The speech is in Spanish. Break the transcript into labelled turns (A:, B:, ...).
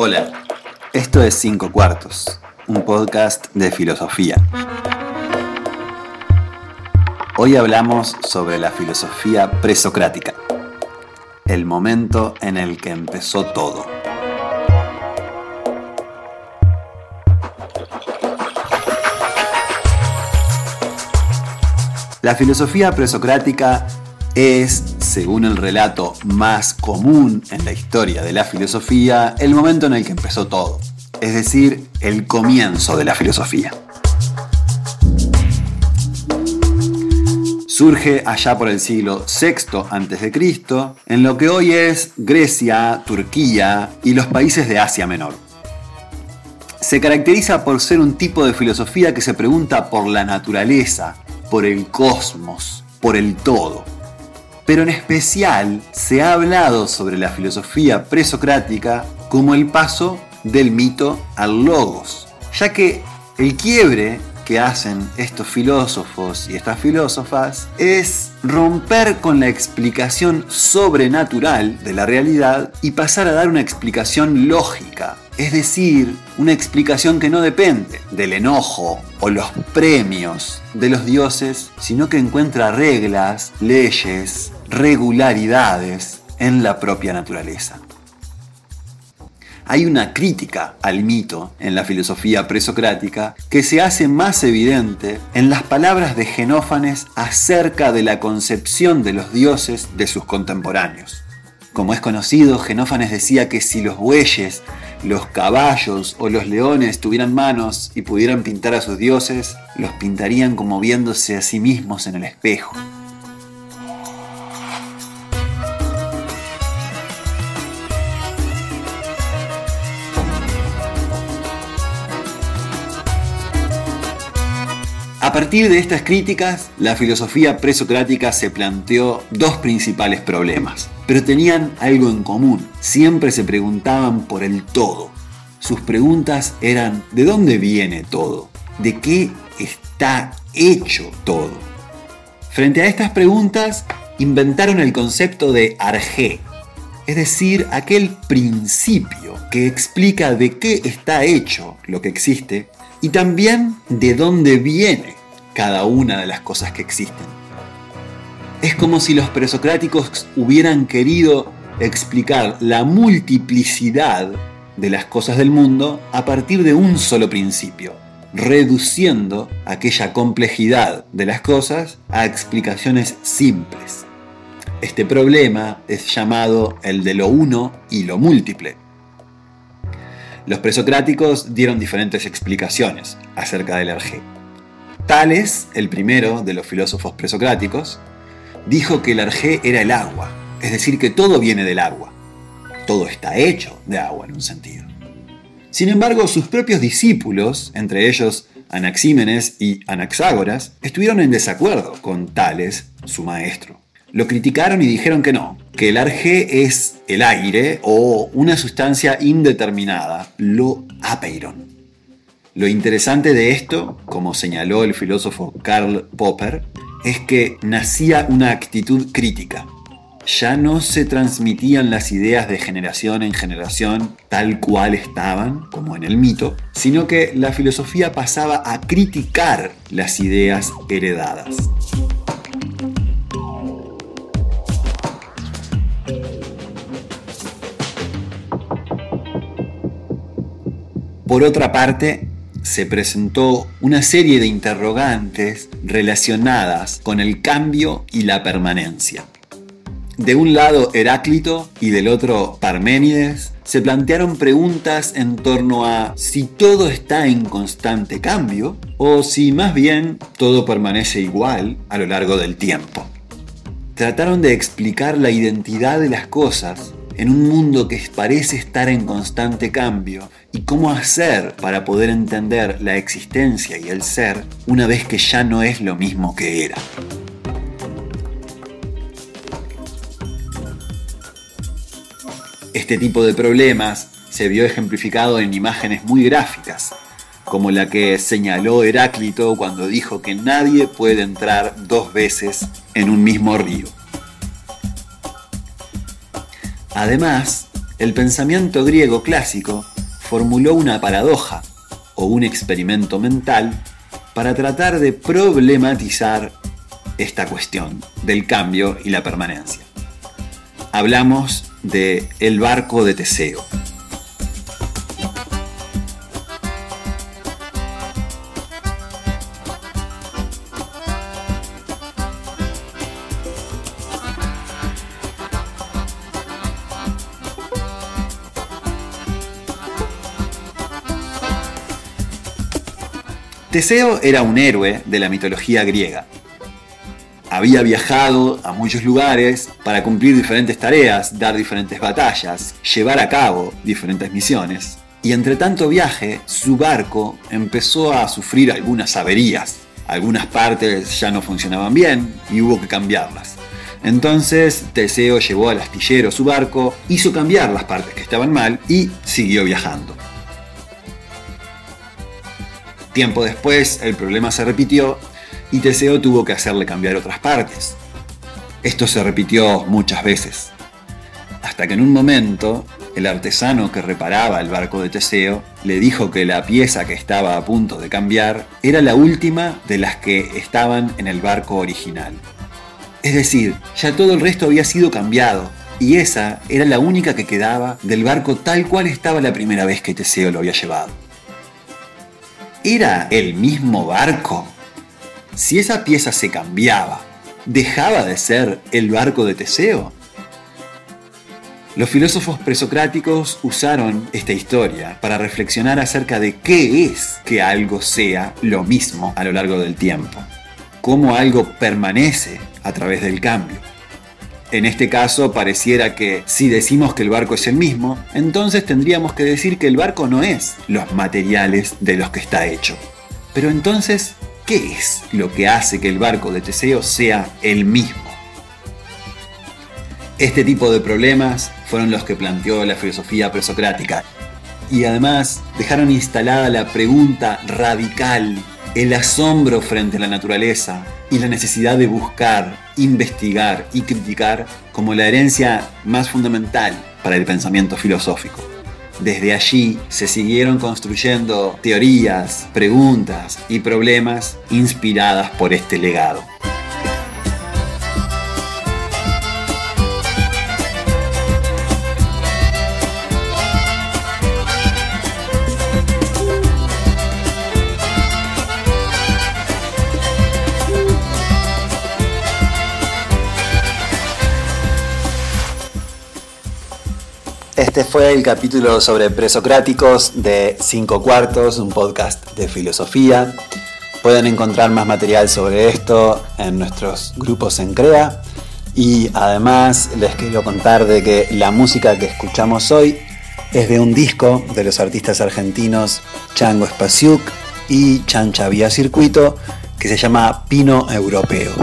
A: Hola, esto es Cinco Cuartos, un podcast de filosofía. Hoy hablamos sobre la filosofía presocrática, el momento en el que empezó todo. La filosofía presocrática es, según el relato más común en la historia de la filosofía, el momento en el que empezó todo, es decir, el comienzo de la filosofía. Surge allá por el siglo VI a.C., en lo que hoy es Grecia, Turquía y los países de Asia Menor. Se caracteriza por ser un tipo de filosofía que se pregunta por la naturaleza, por el cosmos, por el todo. Pero en especial se ha hablado sobre la filosofía presocrática como el paso del mito al logos, ya que el quiebre que hacen estos filósofos y estas filósofas es romper con la explicación sobrenatural de la realidad y pasar a dar una explicación lógica, es decir, una explicación que no depende del enojo o los premios de los dioses, sino que encuentra reglas, leyes, regularidades en la propia naturaleza hay una crítica al mito en la filosofía presocrática que se hace más evidente en las palabras de Genófanes acerca de la concepción de los dioses de sus contemporáneos. Como es conocido, Genófanes decía que si los bueyes, los caballos o los leones tuvieran manos y pudieran pintar a sus dioses, los pintarían como viéndose a sí mismos en el espejo. A partir de estas críticas, la filosofía presocrática se planteó dos principales problemas, pero tenían algo en común. Siempre se preguntaban por el todo. Sus preguntas eran ¿de dónde viene todo? ¿De qué está hecho todo? Frente a estas preguntas, inventaron el concepto de arjé, es decir, aquel principio que explica de qué está hecho lo que existe y también de dónde viene cada una de las cosas que existen. Es como si los presocráticos hubieran querido explicar la multiplicidad de las cosas del mundo a partir de un solo principio, reduciendo aquella complejidad de las cosas a explicaciones simples. Este problema es llamado el de lo uno y lo múltiple. Los presocráticos dieron diferentes explicaciones acerca del erge. Tales, el primero de los filósofos presocráticos, dijo que el arjé era el agua, es decir, que todo viene del agua. Todo está hecho de agua en un sentido. Sin embargo, sus propios discípulos, entre ellos Anaxímenes y Anaxágoras, estuvieron en desacuerdo con Tales, su maestro. Lo criticaron y dijeron que no, que el arjé es el aire o una sustancia indeterminada, lo apeiron. Lo interesante de esto, como señaló el filósofo Karl Popper, es que nacía una actitud crítica. Ya no se transmitían las ideas de generación en generación tal cual estaban, como en el mito, sino que la filosofía pasaba a criticar las ideas heredadas. Por otra parte, se presentó una serie de interrogantes relacionadas con el cambio y la permanencia. De un lado Heráclito y del otro Parménides se plantearon preguntas en torno a si todo está en constante cambio o si más bien todo permanece igual a lo largo del tiempo. Trataron de explicar la identidad de las cosas en un mundo que parece estar en constante cambio y cómo hacer para poder entender la existencia y el ser una vez que ya no es lo mismo que era. Este tipo de problemas se vio ejemplificado en imágenes muy gráficas, como la que señaló Heráclito cuando dijo que nadie puede entrar dos veces en un mismo río. Además, el pensamiento griego clásico formuló una paradoja o un experimento mental para tratar de problematizar esta cuestión del cambio y la permanencia. Hablamos de el barco de Teseo. Teseo era un héroe de la mitología griega. Había viajado a muchos lugares para cumplir diferentes tareas, dar diferentes batallas, llevar a cabo diferentes misiones. Y entre tanto viaje, su barco empezó a sufrir algunas averías. Algunas partes ya no funcionaban bien y hubo que cambiarlas. Entonces Teseo llevó al astillero su barco, hizo cambiar las partes que estaban mal y siguió viajando. Tiempo después el problema se repitió y Teseo tuvo que hacerle cambiar otras partes. Esto se repitió muchas veces, hasta que en un momento el artesano que reparaba el barco de Teseo le dijo que la pieza que estaba a punto de cambiar era la última de las que estaban en el barco original. Es decir, ya todo el resto había sido cambiado, y esa era la única que quedaba del barco tal cual estaba la primera vez que Teseo lo había llevado. ¿Era el mismo barco? Si esa pieza se cambiaba, ¿dejaba de ser el barco de Teseo? Los filósofos presocráticos usaron esta historia para reflexionar acerca de qué es que algo sea lo mismo a lo largo del tiempo, cómo algo permanece a través del cambio. En este caso pareciera que si decimos que el barco es el mismo, entonces tendríamos que decir que el barco no es los materiales de los que está hecho. Pero entonces, ¿qué es lo que hace que el barco de Teseo sea el mismo? Este tipo de problemas fueron los que planteó la filosofía presocrática y además dejaron instalada la pregunta radical, el asombro frente a la naturaleza y la necesidad de buscar investigar y criticar como la herencia más fundamental para el pensamiento filosófico. Desde allí se siguieron construyendo teorías, preguntas y problemas inspiradas por este legado. Este fue el capítulo sobre presocráticos de 5 cuartos, un podcast de filosofía. Pueden encontrar más material sobre esto en nuestros grupos en CREA. Y además les quiero contar de que la música que escuchamos hoy es de un disco de los artistas argentinos Chango Spasiuk y Chancha Vía Circuito que se llama Pino Europeo.